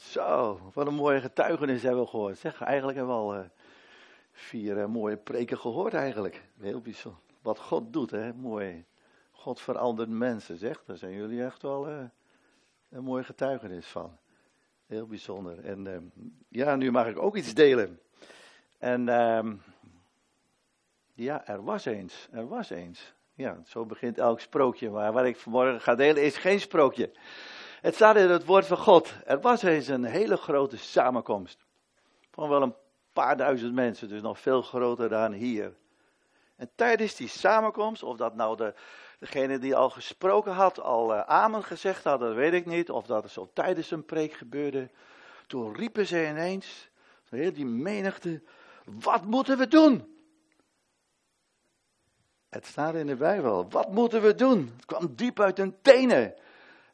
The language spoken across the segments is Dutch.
Zo, wat een mooie getuigenis hebben we gehoord. Zeg, eigenlijk hebben we al uh, vier uh, mooie preken gehoord eigenlijk. Heel bijzonder. Wat God doet, hè, mooi. God verandert mensen, zeg. Daar zijn jullie echt wel uh, een mooie getuigenis van. Heel bijzonder. En ja, nu mag ik ook iets delen. En ehm, ja, er was eens, er was eens. Ja, zo begint elk sprookje. Maar wat ik vanmorgen ga delen is geen sprookje. Het staat in het woord van God. Er was eens een hele grote samenkomst. Van wel een paar duizend mensen, dus nog veel groter dan hier. En tijdens die samenkomst, of dat nou de, degene die al gesproken had, al uh, amen gezegd had, dat weet ik niet. Of dat het zo tijdens een preek gebeurde. Toen riepen ze ineens, heel die menigte, wat moeten we doen? Het staat in de Bijbel. Wat moeten we doen? Het kwam diep uit hun tenen.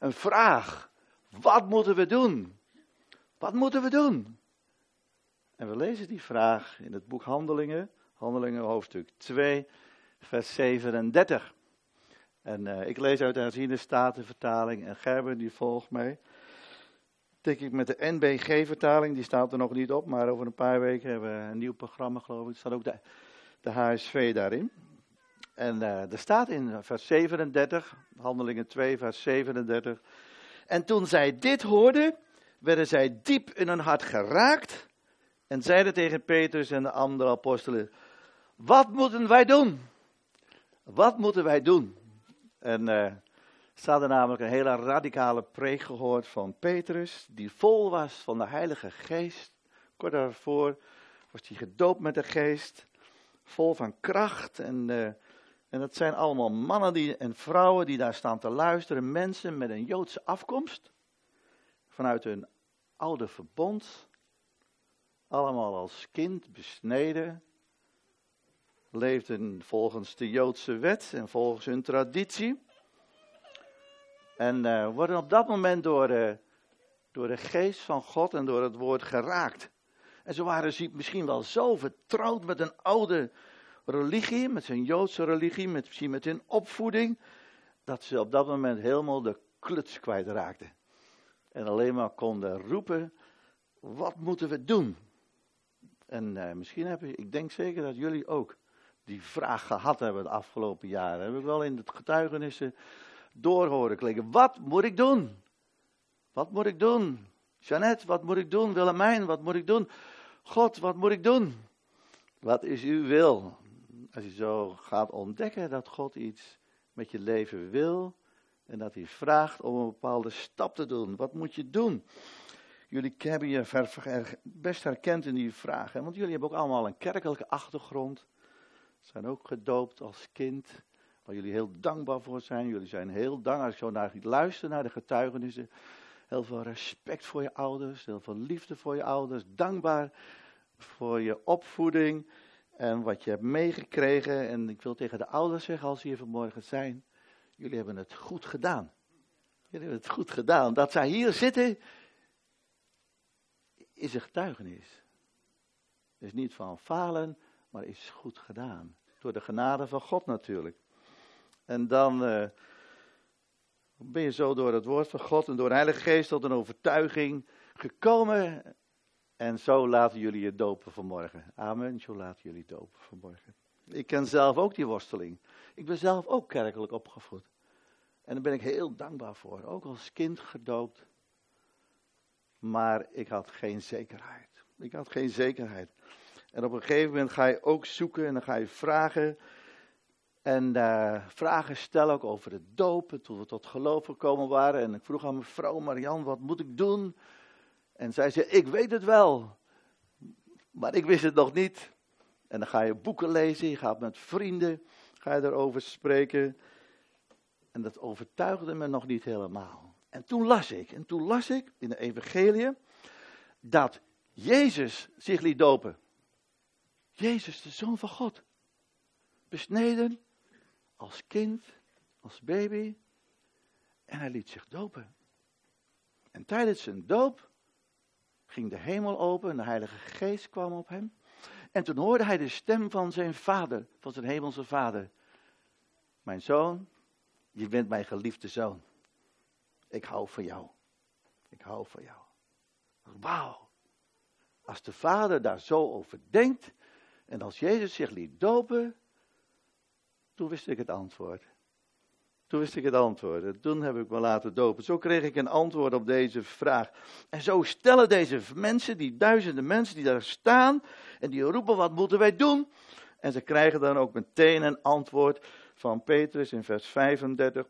Een vraag. Wat moeten we doen? Wat moeten we doen? En we lezen die vraag in het boek Handelingen, Handelingen hoofdstuk 2, vers 37. En uh, ik lees uit de herziende statenvertaling en Gerben die volgt mij. Tik ik met de NBG-vertaling, die staat er nog niet op, maar over een paar weken hebben we een nieuw programma geloof ik. Er staat ook de, de HSV daarin. En uh, er staat in vers 37, Handelingen 2, vers 37. En toen zij dit hoorden, werden zij diep in hun hart geraakt. En zeiden tegen Petrus en de andere apostelen: Wat moeten wij doen? Wat moeten wij doen? En uh, ze hadden namelijk een hele radicale preek gehoord van Petrus, die vol was van de Heilige Geest. Kort daarvoor was hij gedoopt met de Geest, vol van kracht en. Uh, en dat zijn allemaal mannen die, en vrouwen die daar staan te luisteren. Mensen met een Joodse afkomst. Vanuit hun oude verbond. Allemaal als kind besneden. Leefden volgens de Joodse wet en volgens hun traditie. En uh, worden op dat moment door de, door de geest van God en door het woord geraakt. En ze waren misschien wel zo vertrouwd met een oude religie, met zijn Joodse religie, met, misschien met hun opvoeding, dat ze op dat moment helemaal de kluts kwijtraakten. En alleen maar konden roepen, wat moeten we doen? En uh, misschien hebben, ik denk zeker dat jullie ook die vraag gehad hebben de afgelopen jaren. Heb ik wel in het getuigenissen doorhoren. Wat moet ik doen? Wat moet ik doen? Jeannette, wat moet ik doen? Willemijn, wat moet ik doen? God, wat moet ik doen? Wat is uw wil? Als je zo gaat ontdekken dat God iets met je leven wil en dat hij vraagt om een bepaalde stap te doen. Wat moet je doen? Jullie hebben je best herkend in die vraag, want jullie hebben ook allemaal een kerkelijke achtergrond. Zijn ook gedoopt als kind, waar jullie heel dankbaar voor zijn. Jullie zijn heel dankbaar, als je zo naar luistert naar de getuigenissen. Heel veel respect voor je ouders, heel veel liefde voor je ouders, dankbaar voor je opvoeding en wat je hebt meegekregen. En ik wil tegen de ouders zeggen, als ze hier vanmorgen zijn, jullie hebben het goed gedaan. Jullie hebben het goed gedaan. Dat zij hier zitten, is een getuigenis. Is niet van falen, maar is goed gedaan. Door de genade van God natuurlijk. En dan uh, ben je zo door het woord van God en door de Heilige Geest tot een overtuiging gekomen. En zo laten jullie je dopen vanmorgen. Amen. Zo laten jullie dopen vanmorgen. Ik ken zelf ook die worsteling. Ik ben zelf ook kerkelijk opgevoed. En daar ben ik heel dankbaar voor. Ook als kind gedoopt. Maar ik had geen zekerheid. Ik had geen zekerheid. En op een gegeven moment ga je ook zoeken en dan ga je vragen. En uh, vragen stellen ook over het dopen, toen we tot geloof gekomen waren. En ik vroeg aan mijn vrouw Marian, wat moet ik doen? En zij zei, ik weet het wel, maar ik wist het nog niet. En dan ga je boeken lezen, je gaat met vrienden, ga je erover spreken. En dat overtuigde me nog niet helemaal. En toen las ik, en toen las ik in de evangelie, dat Jezus zich liet dopen. Jezus, de Zoon van God. Besneden, als kind, als baby. En hij liet zich dopen. En tijdens zijn doop ging de hemel open en de Heilige Geest kwam op hem. En toen hoorde hij de stem van zijn vader, van zijn hemelse vader. Mijn zoon, je bent mijn geliefde zoon. Ik hou van jou. Ik hou van jou. Wauw. Als de vader daar zo over denkt en als Jezus zich liet dopen, toen wist ik het antwoord. Toen wist ik het antwoord. En toen heb ik me laten dopen. Zo kreeg ik een antwoord op deze vraag. En zo stellen deze mensen, die duizenden mensen die daar staan, en die roepen: wat moeten wij doen? En ze krijgen dan ook meteen een antwoord van Petrus in vers 35.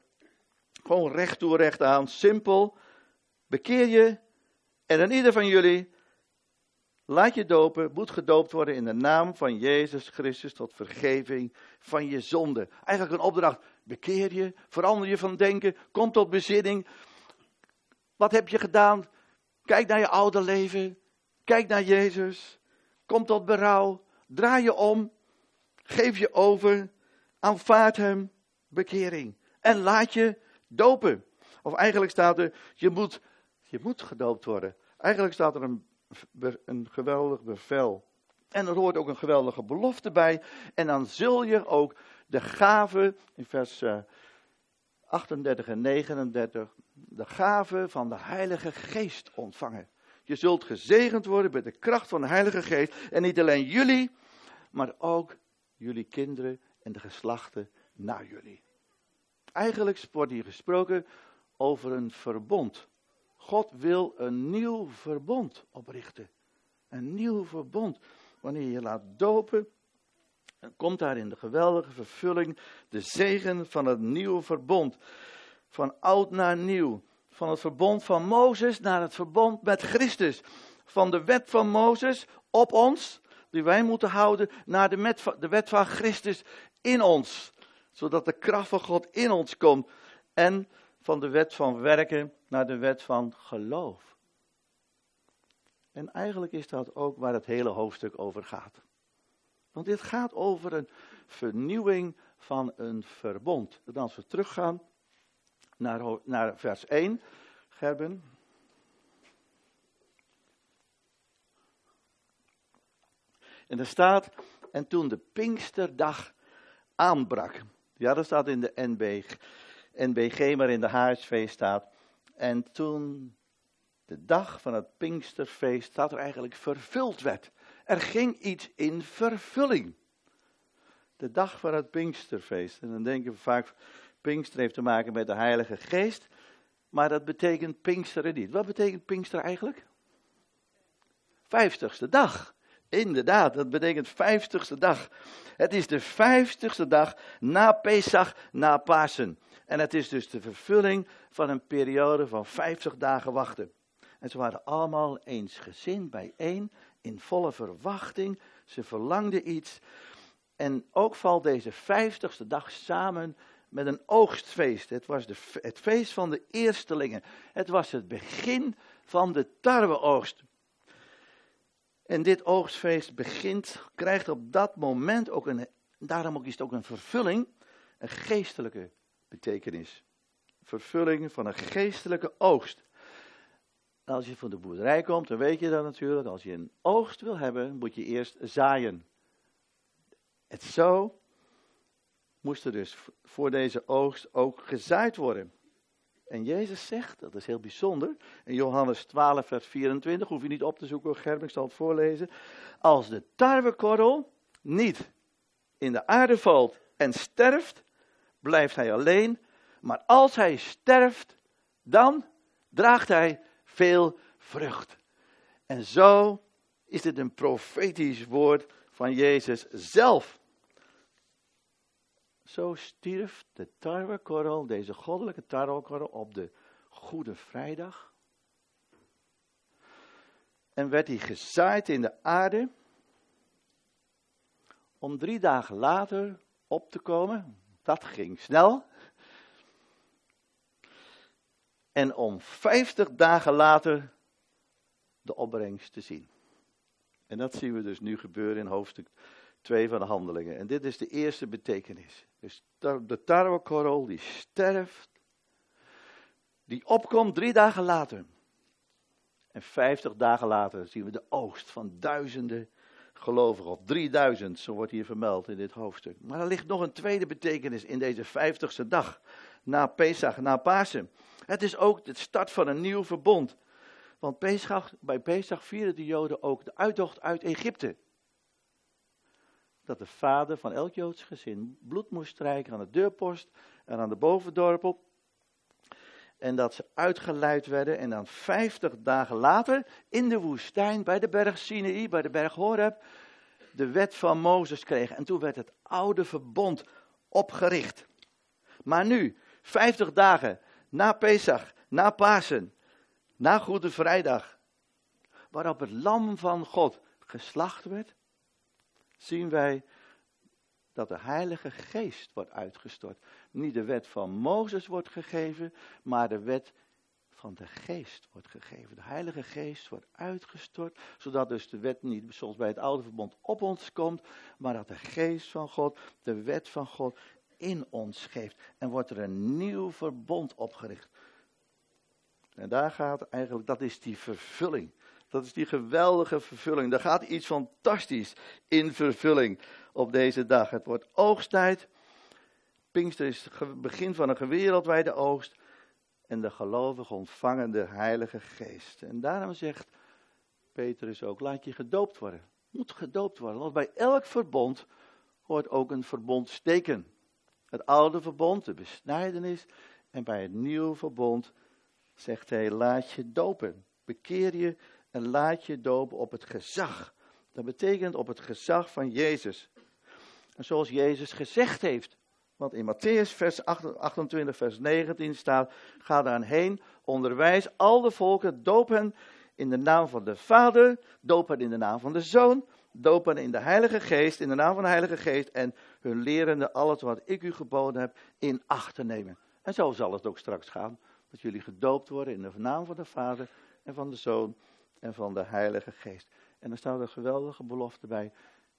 Gewoon recht toe, recht aan, simpel. Bekeer je en dan ieder van jullie laat je dopen, moet gedoopt worden in de naam van Jezus Christus tot vergeving van je zonde. Eigenlijk een opdracht, bekeer je, verander je van denken, kom tot bezinning. Wat heb je gedaan? Kijk naar je oude leven, kijk naar Jezus, kom tot berouw, draai je om, geef je over, aanvaard hem, bekering. En laat je dopen. Of eigenlijk staat er, je moet, je moet gedoopt worden. Eigenlijk staat er een, een geweldig bevel. En er hoort ook een geweldige belofte bij. En dan zul je ook de gave, in vers 38 eh, en 39, de gave van de Heilige Geest ontvangen. Je zult gezegend worden met de kracht van de Heilige Geest. En niet alleen jullie, maar ook jullie kinderen en de geslachten na jullie. Eigenlijk wordt hier gesproken over een verbond. God wil een nieuw verbond oprichten. Een nieuw verbond. Wanneer je laat dopen, dan komt daar in de geweldige vervulling de zegen van het nieuwe verbond. Van oud naar nieuw. Van het verbond van Mozes naar het verbond met Christus. Van de wet van Mozes op ons, die wij moeten houden, naar de de wet van Christus in ons. Zodat de kracht van God in ons komt. En van de wet van werken naar de wet van geloof. En eigenlijk is dat ook waar het hele hoofdstuk over gaat. Want dit gaat over een vernieuwing van een verbond. En als we teruggaan naar, naar vers 1, Gerben. En er staat, en toen de Pinksterdag aanbrak. Ja, dat staat in de NB, NBG, maar in de HSV staat. En toen de dag van het Pinksterfeest, dat er eigenlijk vervuld werd. Er ging iets in vervulling. De dag van het Pinksterfeest. En dan denken we vaak, Pinkster heeft te maken met de Heilige Geest. Maar dat betekent Pinksteren niet. Wat betekent Pinkster eigenlijk? Vijftigste dag. Inderdaad, dat betekent vijftigste dag. Het is de vijftigste dag na Pesach, na Pasen. En het is dus de vervulling van een periode van vijftig dagen wachten. En ze waren allemaal eensgezind bijeen, in volle verwachting. Ze verlangden iets. En ook valt deze vijftigste dag samen met een oogstfeest. Het was de, het feest van de eerstelingen. Het was het begin van de tarweoogst. En dit oogstfeest begint, krijgt op dat moment ook een, daarom ook is het ook een vervulling, een geestelijke betekenis. Vervulling van een geestelijke oogst. Als je van de boerderij komt, dan weet je dat natuurlijk. Als je een oogst wil hebben, moet je eerst zaaien. Het zo moest er dus voor deze oogst ook gezaaid worden. En Jezus zegt, dat is heel bijzonder, in Johannes 12, vers 24, hoef je niet op te zoeken, Gerben, ik zal het voorlezen. Als de tarwekorrel niet in de aarde valt en sterft, blijft hij alleen. Maar als hij sterft, dan draagt hij veel vrucht. En zo is dit een profetisch woord van Jezus zelf. Zo stierf de tarwekorrel, deze goddelijke tarwekorrel, op de Goede Vrijdag. En werd hij gezaaid in de aarde. Om drie dagen later op te komen. Dat ging snel. En om vijftig dagen later de opbrengst te zien. En dat zien we dus nu gebeuren in hoofdstuk 2 van de handelingen. En dit is de eerste betekenis. Dus de tarwekorrel die sterft, die opkomt drie dagen later. En vijftig dagen later zien we de oogst van duizenden gelovigen, of drieduizend, zo wordt hier vermeld in dit hoofdstuk. Maar er ligt nog een tweede betekenis in deze vijftigste dag, na Pesach, na Pasen. Het is ook de start van een nieuw verbond. Want Pesach, bij Pesach vieren de Joden ook de uittocht uit Egypte. Dat de vader van elk Joods gezin bloed moest strijken aan de deurpost en aan de bovendorpel. En dat ze uitgeleid werden en dan vijftig dagen later in de woestijn bij de berg Sinai, bij de berg Horeb, de wet van Mozes kregen. En toen werd het oude verbond opgericht. Maar nu, vijftig dagen na Pesach, na Pasen, na Goede Vrijdag, waarop het lam van God geslacht werd, zien wij dat de Heilige Geest wordt uitgestort. Niet de wet van Mozes wordt gegeven, maar de wet van de Geest wordt gegeven. De Heilige Geest wordt uitgestort, zodat dus de wet niet zoals bij het Oude Verbond op ons komt, maar dat de Geest van God, de wet van God, in ons geeft. En wordt er een nieuw verbond opgericht. En daar gaat eigenlijk, dat is die vervulling. Dat is die geweldige vervulling. Daar gaat iets fantastisch in vervulling op deze dag. Het wordt oogsttijd. Pinkster is het begin van een wereldwijde oogst. En de gelovigen ontvangen de Heilige Geest. En daarom zegt Petrus ook: laat je gedoopt worden. Moet gedoopt worden. Want bij elk verbond hoort ook een verbondsteken. Het oude verbond, de besnijdenis. En bij het nieuwe verbond zegt hij: laat je dopen. Bekeer je en laat je dopen op het gezag. Dat betekent op het gezag van Jezus. En zoals Jezus gezegd heeft. Want in Matthäus vers 28, vers 19 staat: Ga daar heen, onderwijs al de volken, doop hen in de naam van de Vader, doop hen in de naam van de Zoon, doop hen in de Heilige Geest, in de naam van de Heilige Geest, en hun lerende alles wat ik u geboden heb in acht te nemen. En zo zal het ook straks gaan, dat jullie gedoopt worden in de naam van de Vader en van de Zoon en van de Heilige Geest. En er staat een geweldige belofte bij.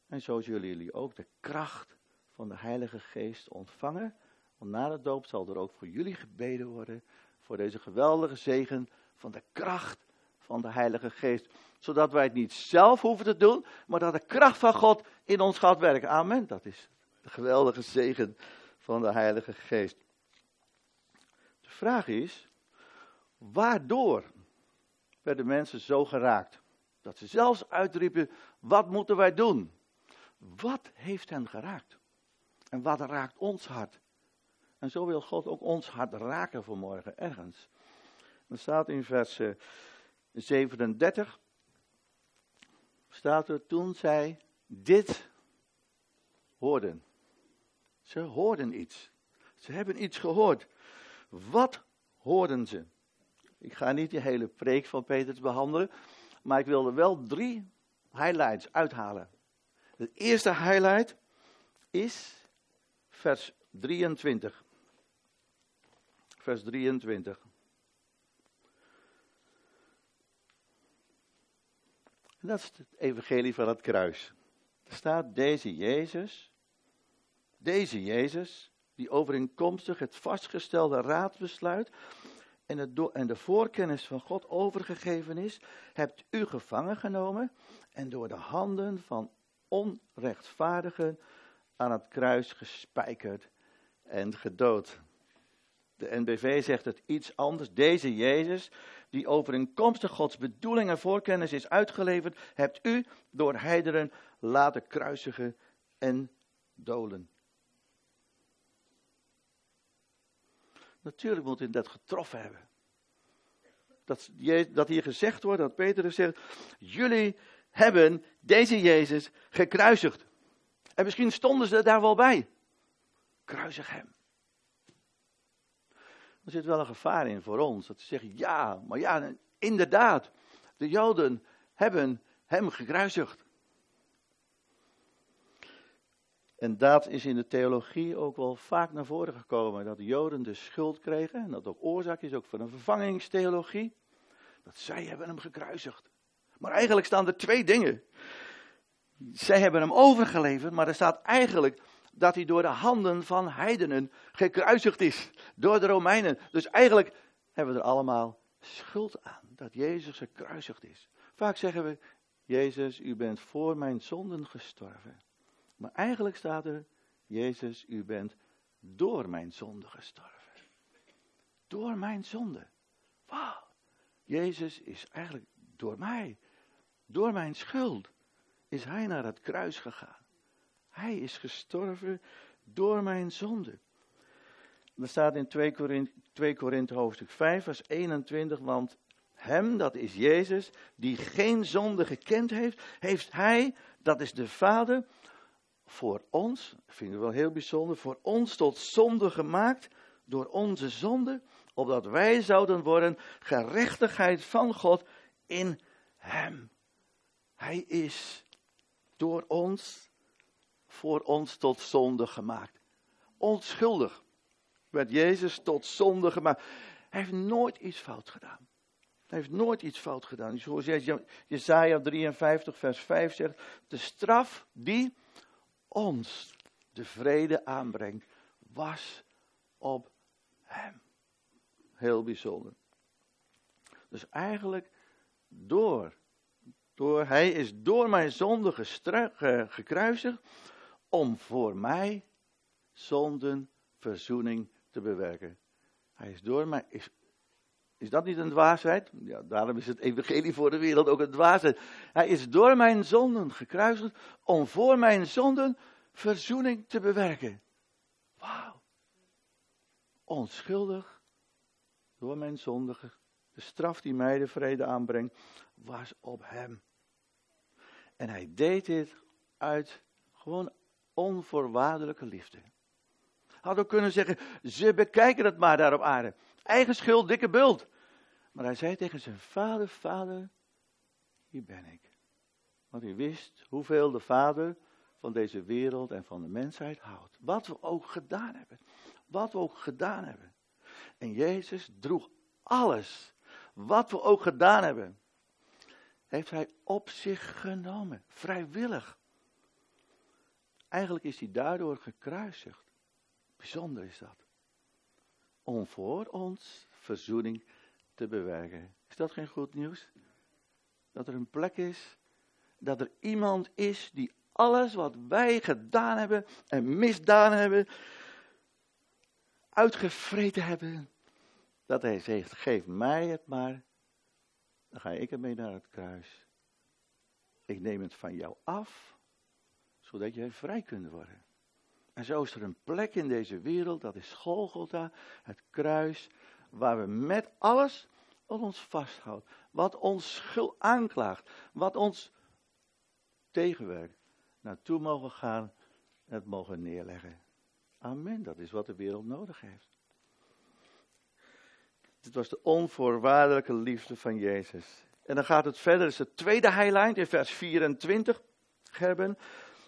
En zo zullen jullie ook de kracht van de Heilige Geest ontvangen. Want na de doop zal er ook voor jullie gebeden worden. Voor deze geweldige zegen van de kracht van de Heilige Geest. Zodat wij het niet zelf hoeven te doen, maar dat de kracht van God in ons gaat werken. Amen. Dat is de geweldige zegen van de Heilige Geest. De vraag is, waardoor werden mensen zo geraakt? Dat ze zelfs uitriepen, wat moeten wij doen? Wat heeft hen geraakt? En wat raakt ons hart? En zo wil God ook ons hart raken vanmorgen ergens. Dan staat in vers 37, eh, staat er toen zij dit hoorden. Ze hoorden iets. Ze hebben iets gehoord. Wat hoorden ze? Ik ga niet die hele preek van Peters behandelen, maar ik wil er wel drie highlights uithalen. Het eerste highlight is vers 23. Vers 23. En dat is het evangelie van het kruis. Er staat deze Jezus, deze Jezus, die overeenkomstig het vastgestelde raadbesluit en, het en de voorkennis van God overgegeven is, hebt u gevangen genomen en door de handen van onrechtvaardigen aan het kruis gespijkerd en gedood. De NBV zegt het iets anders. Deze Jezus, die overeenkomstig Gods bedoeling en voorkennis is uitgeleverd, hebt u door heideren laten kruisigen en dolen. Natuurlijk moet hij dat getroffen hebben. Dat, dat hier gezegd wordt, dat Petrus zegt, jullie hebben deze Jezus gekruisigd. En misschien stonden ze daar wel bij. Kruisig hem. Er zit wel een gevaar in voor ons. Dat ze zeggen, ja, maar ja, inderdaad. De Joden hebben hem gekruisigd. En dat is in de theologie ook wel vaak naar voren gekomen. Dat de Joden de schuld kregen. En dat ook oorzaak is ook van een vervangingstheologie. Dat zij hebben hem gekruisigd. Maar eigenlijk staan er twee dingen. Zij hebben hem overgeleverd, maar er staat eigenlijk dat hij door de handen van heidenen gekruisigd is. Door de Romeinen. Dus eigenlijk hebben we er allemaal schuld aan dat Jezus gekruisigd is. Vaak zeggen we, Jezus, u bent voor mijn zonden gestorven. Maar eigenlijk staat er, Jezus, u bent door mijn zonde gestorven. Door mijn zonde. Wauw. Jezus is eigenlijk door mij, door mijn schuld, is hij naar het kruis gegaan. Hij is gestorven door mijn zonde. Er staat in 2 Korinthe, 2 Korinthe hoofdstuk 5 vers 21, want hem, dat is Jezus, die geen zonde gekend heeft, heeft hij, dat is de Vader, voor ons, ik vind het wel heel bijzonder, voor ons tot zonde gemaakt door onze zonde, opdat wij zouden worden gerechtigheid van God in hem. Hij is door ons, voor ons tot zonde gemaakt. Onschuldig werd Jezus tot zonde gemaakt. Hij heeft nooit iets fout gedaan. Hij heeft nooit iets fout gedaan. Zoals Jezaja 53 vers 5 zegt, de straf die ons de vrede aanbrengt, was op hem. Heel bijzonder. Dus eigenlijk door, hij is door mijn zonde gekruisigd om voor mij zonden verzoening te bewerken. Hij is door mij, is, is dat niet een dwaasheid? Ja, daarom is het evangelie voor de wereld ook een dwaasheid. Hij is door mijn zonden gekruisigd om voor mijn zonden verzoening te bewerken. Wauw. Onschuldig door mijn zondige. De straf die mij de vrede aanbrengt, was op hem. En hij deed dit uit gewoon onvoorwaardelijke liefde. Had ook kunnen zeggen, ze bekijken het maar daar op aarde. Eigen schuld, dikke bult. Maar hij zei tegen zijn vader, vader, hier ben ik. Want hij wist hoeveel de vader van deze wereld en van de mensheid houdt. Wat we ook gedaan hebben. Wat we ook gedaan hebben. En Jezus droeg alles. Wat we ook gedaan hebben. Heeft hij op zich genomen. Vrijwillig. Eigenlijk is hij daardoor gekruisigd. Bijzonder is dat. Om voor ons verzoening te bewerken. Is dat geen goed nieuws? Dat er een plek is, dat er iemand is die alles wat wij gedaan hebben en misdaan hebben, uitgevreten hebben, dat hij zegt, geef mij het maar, dan ga ik ermee naar het kruis. Ik neem het van jou af, zodat jij vrij kunt worden. En zo is er een plek in deze wereld, dat is Golgotha, het kruis, waar we met alles wat ons vasthoudt, wat ons schuld aanklaagt, wat ons tegenwerkt, naartoe mogen gaan en het mogen neerleggen. Amen, dat is wat de wereld nodig heeft. Dit was de onvoorwaardelijke liefde van Jezus. En dan gaat het verder, is het tweede highlight in vers 24, Gerben.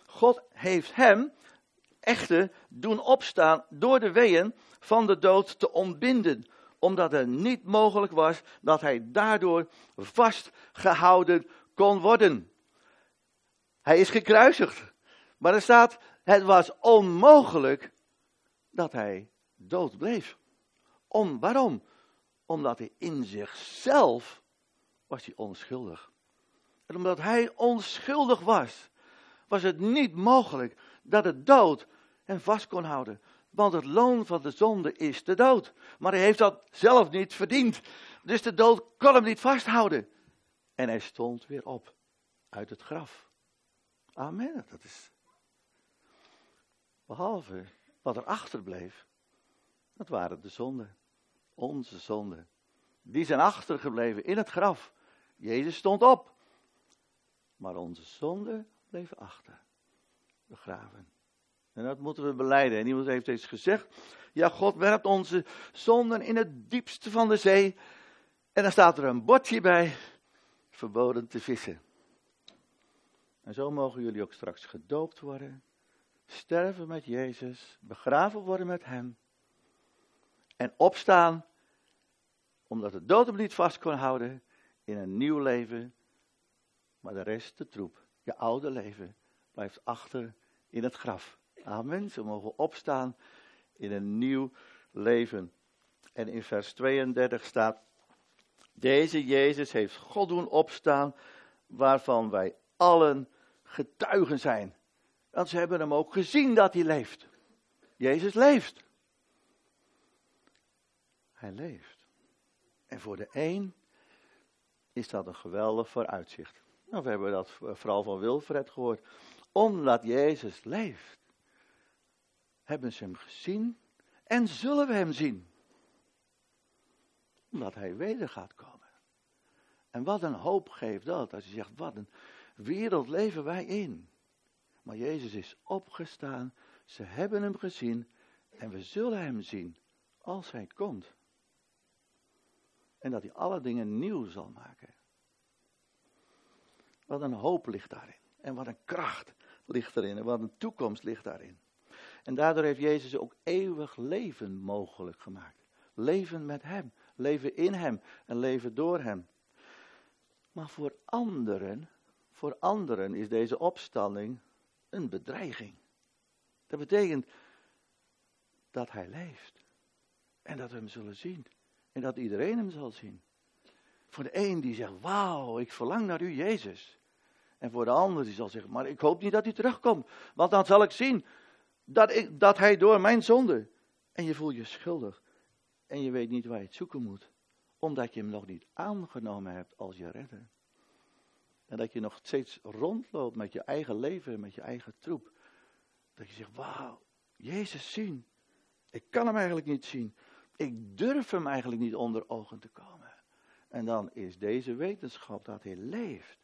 God heeft hem, echte, doen opstaan door de weeën van de dood te ontbinden, omdat het niet mogelijk was dat hij daardoor vastgehouden kon worden. Hij is gekruisigd. Maar er staat, het was onmogelijk dat hij dood bleef. Om, waarom? Omdat hij in zichzelf was hij onschuldig. En omdat hij onschuldig was, was het niet mogelijk dat het dood hem vast kon houden. Want het loon van de zonde is de dood. Maar hij heeft dat zelf niet verdiend. Dus de dood kon hem niet vasthouden. En hij stond weer op uit het graf. Amen. Dat is. Behalve wat er achterbleef, dat waren de zonden. Onze zonden. Die zijn achtergebleven in het graf. Jezus stond op. Maar onze zonden bleven achter. Begraven. En dat moeten we beleiden. En iemand heeft eens gezegd: Ja, God werpt onze zonden in het diepste van de zee. En dan staat er een bordje bij: verboden te vissen. En zo mogen jullie ook straks gedoopt worden, sterven met Jezus, begraven worden met Hem en opstaan, omdat de dood hem niet vast kon houden, in een nieuw leven, maar de rest, de troep, je oude leven, blijft achter in het graf. Amen. Ze mogen opstaan in een nieuw leven. En in vers 32 staat, deze Jezus heeft God doen opstaan, waarvan wij allen getuigen zijn. Want ze hebben hem ook gezien dat hij leeft. Jezus leeft. Leeft. En voor de een is dat een geweldig vooruitzicht. Nou, we hebben dat vooral van Wilfred gehoord. Omdat Jezus leeft, hebben ze hem gezien en zullen we hem zien. Omdat hij weder gaat komen. En wat een hoop geeft dat, als je zegt, wat een wereld leven wij in. Maar Jezus is opgestaan, ze hebben hem gezien en we zullen hem zien als hij komt. En dat hij alle dingen nieuw zal maken. Wat een hoop ligt daarin. En wat een kracht ligt erin. En wat een toekomst ligt daarin. En daardoor heeft Jezus ook eeuwig leven mogelijk gemaakt. Leven met Hem. Leven in Hem. En leven door Hem. Maar voor anderen, voor anderen is deze opstanding een bedreiging. Dat betekent dat Hij leeft. En dat we Hem zullen zien. En dat iedereen Hem zal zien. Voor de een die zegt, wauw, ik verlang naar u, Jezus. En voor de ander die zal zeggen, maar ik hoop niet dat u terugkomt. Want dan zal ik zien dat, ik, dat hij door mijn zonde. En je voelt je schuldig. En je weet niet waar je het zoeken moet. Omdat je hem nog niet aangenomen hebt als je redder. En dat je nog steeds rondloopt met je eigen leven, met je eigen troep. Dat je zegt, wauw, Jezus zien. Ik kan hem eigenlijk niet zien. Ik durf hem eigenlijk niet onder ogen te komen. En dan is deze wetenschap dat hij leeft,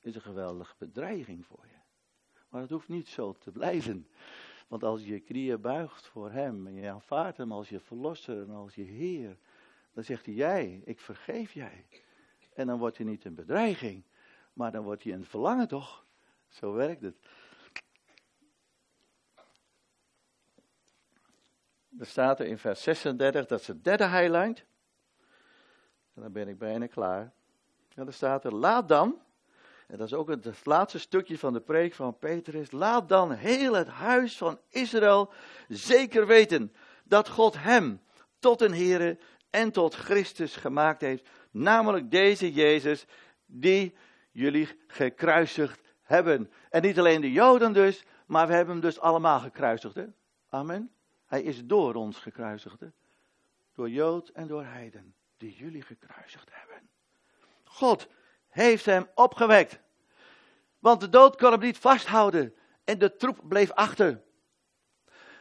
is een geweldige bedreiging voor je. Maar het hoeft niet zo te blijven. Want als je knieën buigt voor hem en je aanvaardt hem als je verlosser en als je heer, dan zegt hij jij, ik vergeef jij. En dan wordt hij niet een bedreiging, maar dan wordt hij een verlangen toch? Zo werkt het. Er staat er in vers 36, dat is het derde highlight. En dan ben ik bijna klaar. En er staat er, laat dan, en dat is ook het, laatste stukje van de preek van Petrus. Laat dan heel het huis van Israël zeker weten dat God hem tot een Here en tot Christus gemaakt heeft. Namelijk deze Jezus die jullie gekruisigd hebben. En niet alleen de Joden dus, maar we hebben hem dus allemaal gekruisigd. Hè? Amen. Hij is door ons gekruisigd. Hè? Door Jood en door Heiden. Die jullie gekruisigd hebben. God heeft hem opgewekt. Want de dood kon hem niet vasthouden en de troep bleef achter.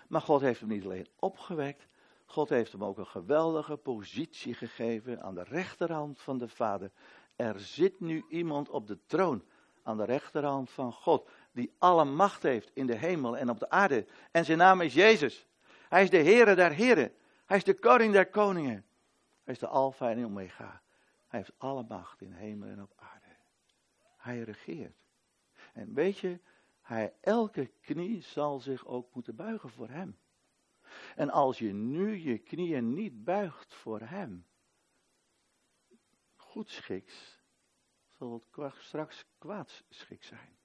Maar God heeft hem niet alleen opgewekt, God heeft hem ook een geweldige positie gegeven aan de rechterhand van de Vader. Er zit nu iemand op de troon aan de rechterhand van God, die alle macht heeft in de hemel en op de aarde. En zijn naam is Jezus. Hij is de Heere der Heren. Hij is de Koning der Koningen. Hij is de Alpha en Omega. Hij heeft alle macht in hemel en op aarde. Hij regeert. En weet je, hij, elke knie zal zich ook moeten buigen voor hem. En als je nu je knieën niet buigt voor hem, goedschiks, zal het straks kwaadschiks zijn.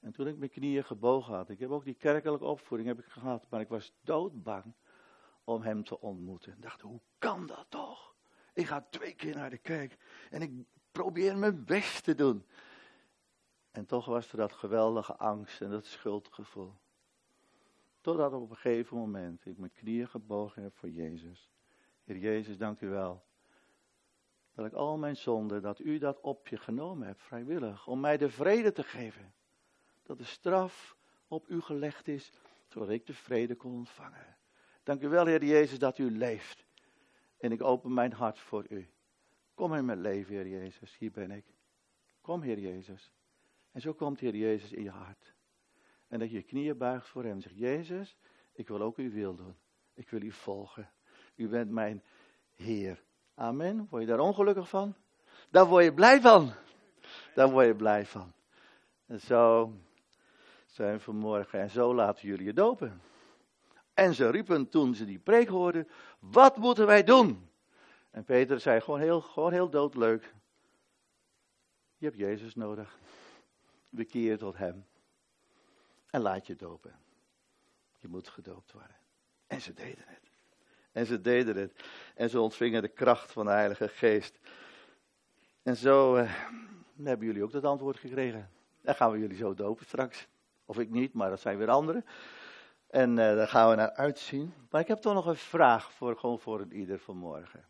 En toen ik mijn knieën gebogen had, ik heb ook die kerkelijke opvoeding heb ik gehad, maar ik was doodbang om hem te ontmoeten. Ik dacht, hoe kan dat toch? Ik ga twee keer naar de kerk en ik probeer mijn best te doen. En toch was er dat geweldige angst en dat schuldgevoel. Totdat op een gegeven moment ik mijn knieën gebogen heb voor Jezus. Heer Jezus, dank u wel. Dat ik al mijn zonden, dat u dat op je genomen hebt, vrijwillig. Om mij de vrede te geven. Dat de straf op u gelegd is, zodat ik de vrede kon ontvangen. Dank u wel, Heer Jezus, dat u leeft. En ik open mijn hart voor u. Kom in mijn leven, Heer Jezus. Hier ben ik. Kom, Heer Jezus. En zo komt Heer Jezus in je hart. En dat je je knieën buigt voor hem en zegt, Jezus, ik wil ook uw wil doen. Ik wil u volgen. U bent mijn Heer. Amen. Word je daar ongelukkig van? Daar word je blij van. Daar word je blij van. En zo zijn vanmorgen en zo laten jullie je dopen. En ze riepen toen ze die preek hoorden, wat moeten wij doen? En Peter zei gewoon heel, gewoon heel doodleuk. Je hebt Jezus nodig. Bekeer tot hem. En laat je dopen. Je moet gedoopt worden. En ze deden het. En ze deden het. En ze ontvingen de kracht van de Heilige Geest. En zo eh, hebben jullie ook dat antwoord gekregen. Dan gaan we jullie zo dopen straks. Of ik niet, maar dat zijn weer anderen. En uh, daar gaan we naar uitzien. Maar ik heb toch nog een vraag voor, gewoon voor ieder vanmorgen.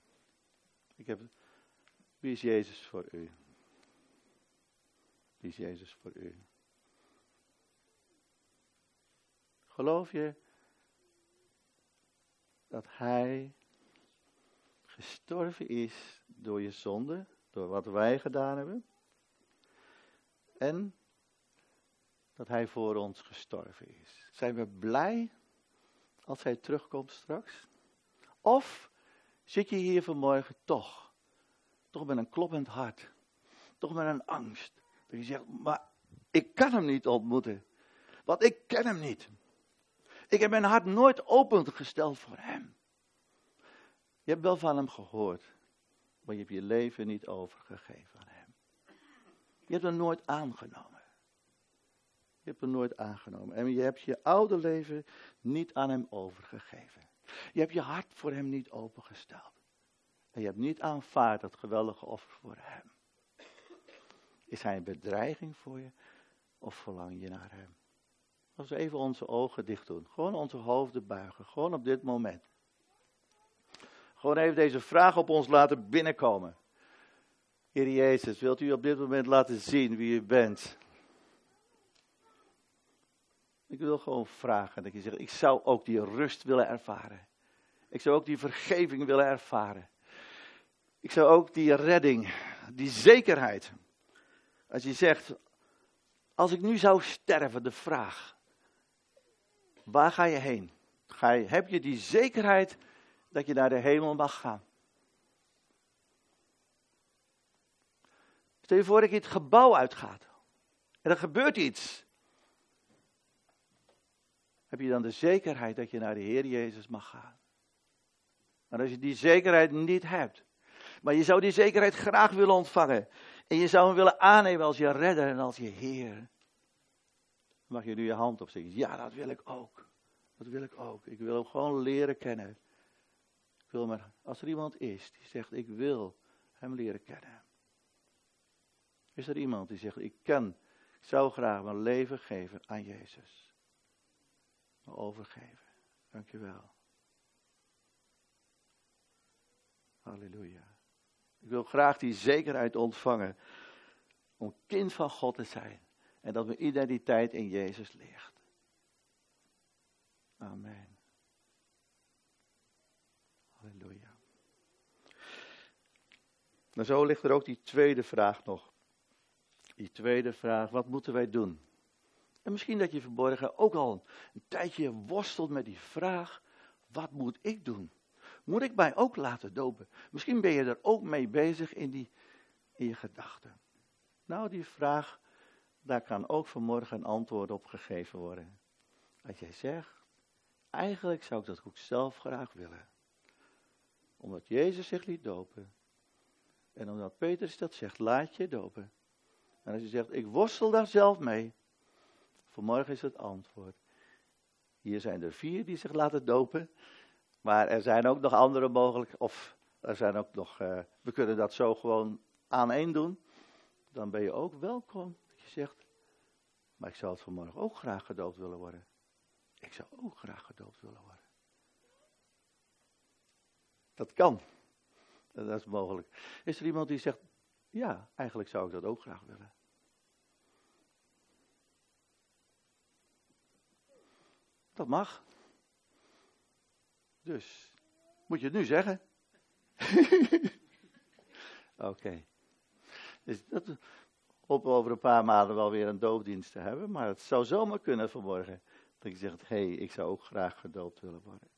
Ik heb Wie is Jezus voor u? Wie is Jezus voor u? Geloof je dat Hij gestorven is door je zonde, door wat wij gedaan hebben? En dat Hij voor ons gestorven is. Zijn we blij als Hij terugkomt straks? Of zit je hier vanmorgen toch, toch met een kloppend hart, toch met een angst, dat je zegt, maar ik kan Hem niet ontmoeten, want ik ken Hem niet. Ik heb mijn hart nooit opengesteld voor Hem. Je hebt wel van Hem gehoord, maar je hebt je leven niet overgegeven aan Hem. Je hebt hem nooit aangenomen. Je hebt hem nooit aangenomen. En je hebt je oude leven niet aan hem overgegeven. Je hebt je hart voor hem niet opengesteld. En je hebt niet aanvaard dat geweldige offer voor hem. Is hij een bedreiging voor je of verlang je naar hem? Als we even onze ogen dicht doen, gewoon onze hoofden buigen, gewoon op dit moment. Gewoon even deze vraag op ons laten binnenkomen. Heer Jezus, wilt u op dit moment laten zien wie u bent? Ik wil gewoon vragen dat je zegt, ik zou ook die rust willen ervaren. Ik zou ook die vergeving willen ervaren. Ik zou ook die redding, die zekerheid. Als je zegt, als ik nu zou sterven, de vraag, waar ga je heen? Ga je, heb je die zekerheid dat je naar de hemel mag gaan? Stel je voor dat je het gebouw uitgaat. En er gebeurt iets. Heb je dan de zekerheid dat je naar de Heer Jezus mag gaan? Maar als je die zekerheid niet hebt, maar je zou die zekerheid graag willen ontvangen. En je zou hem willen aannemen als je redder en als je Heer. Mag je nu je hand opsteken? Ja, dat wil ik ook. Dat wil ik ook. Ik wil hem gewoon leren kennen. Ik wil maar, als er iemand is die zegt, ik wil hem leren kennen. Is er iemand die zegt, ik kan, ik zou graag mijn leven geven aan Jezus. Overgeven. Dankjewel. Halleluja. Ik wil graag die zekerheid ontvangen om kind van God te zijn. En dat mijn identiteit in Jezus ligt. Amen. Halleluja. Nou, zo ligt er ook die tweede vraag nog. Die tweede vraag, wat moeten wij doen? En misschien dat je verborgen ook al een tijdje worstelt met die vraag, wat moet ik doen? Moet ik mij ook laten dopen? Misschien ben je er ook mee bezig in, die, in je gedachten. Nou, die vraag, daar kan ook vanmorgen een antwoord op gegeven worden. Als jij zegt, eigenlijk zou ik dat ook zelf graag willen. Omdat Jezus zich liet dopen. En omdat Petrus dat zegt, laat je dopen. En als je zegt, ik worstel daar zelf mee. Vanmorgen is het antwoord. Hier zijn er vier die zich laten dopen. Maar er zijn ook nog andere mogelijk, of er zijn ook nog, uh, we kunnen dat zo gewoon aan één doen. Dan ben je ook welkom. Dat je zegt, maar ik zou het vanmorgen ook graag gedoopt willen worden. Ik zou ook graag gedoopt willen worden. Dat kan. Dat is mogelijk. Is er iemand die zegt, ja, eigenlijk zou ik dat ook graag willen. Dat mag. Dus, moet je het nu zeggen? Oké. Dus dat hopen over een paar maanden wel weer een doopdienst te hebben. Maar het zou zomaar kunnen vanmorgen. Dat je zegt, hé, hey, ik zou ook graag gedoopt willen worden.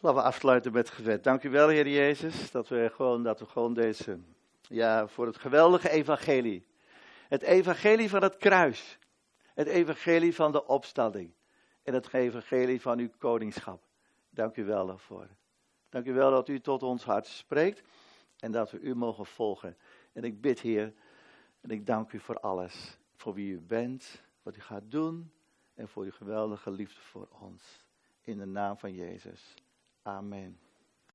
Laten we afsluiten met gebed. Dank u wel, Heer Jezus, dat we gewoon, dat we gewoon deze, ja, voor het geweldige evangelie. Het evangelie van het kruis. Het evangelie van de opstanding. En het evangelie van uw koningschap. Dank u wel daarvoor. Dank u wel dat u tot ons hart spreekt en dat we u mogen volgen. En ik bid, Heer, en ik dank u voor alles. Voor wie u bent, wat u gaat doen en voor uw geweldige liefde voor ons. In de naam van Jezus. Amen.